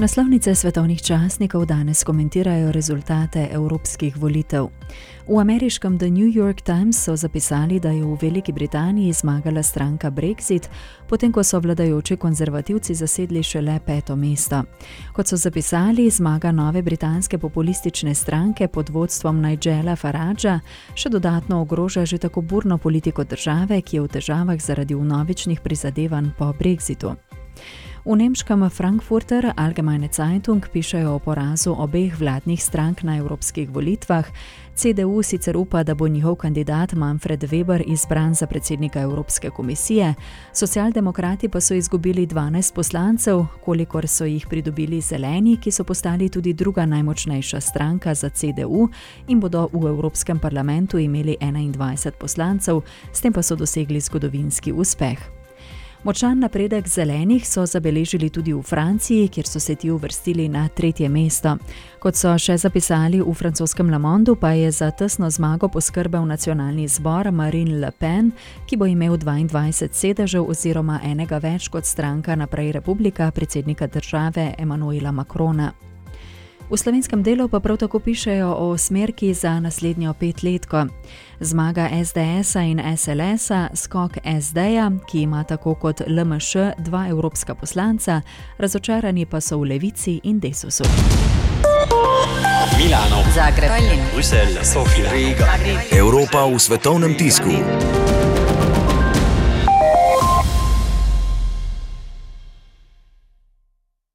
Naslovnice svetovnih časnikov danes komentirajo rezultate evropskih volitev. V ameriškem The New York Times so zapisali, da je v Veliki Britaniji zmagala stranka Brexit, potem ko so vladajoči konzervativci zasedli šele peto mesto. Kot so zapisali, zmaga nove britanske populistične stranke pod vodstvom Nigela Faragea še dodatno ogroža že tako burno politiko države, ki je v težavah zaradi vnovičnih prizadevanj po Brexitu. V nemškem Frankfurter Allgemeine Zeitung pišejo o porazu obeh vladnih strank na evropskih volitvah. CDU sicer upa, da bo njihov kandidat Manfred Weber izbran za predsednika Evropske komisije, socialdemokrati pa so izgubili 12 poslancev, kolikor so jih pridobili zeleni, ki so postali tudi druga najmočnejša stranka za CDU in bodo v Evropskem parlamentu imeli 21 poslancev, s tem pa so dosegli zgodovinski uspeh. Močan napredek zelenih so zabeležili tudi v Franciji, kjer so se ti uvrstili na tretje mesto. Kot so še zapisali v francoskem Le Monde, pa je za tesno zmago poskrbel nacionalni zbor Marine Le Pen, ki bo imel 22 sedežev oziroma enega več kot stranka Naprej Republika predsednika države Emanuela Macrona. V slovenskem delu pa prav tako pišejo o smerki za naslednjo petletko. Zmaga SDS-a in SLS-a, skok SD-ja, ki ima tako kot LMŠ dva evropska poslanca, razočarani pa so v Levici in Desusu. Milano, Zagreb, Tallinn, Bruselj, Sofija, Riga. Evropa v svetovnem tisku.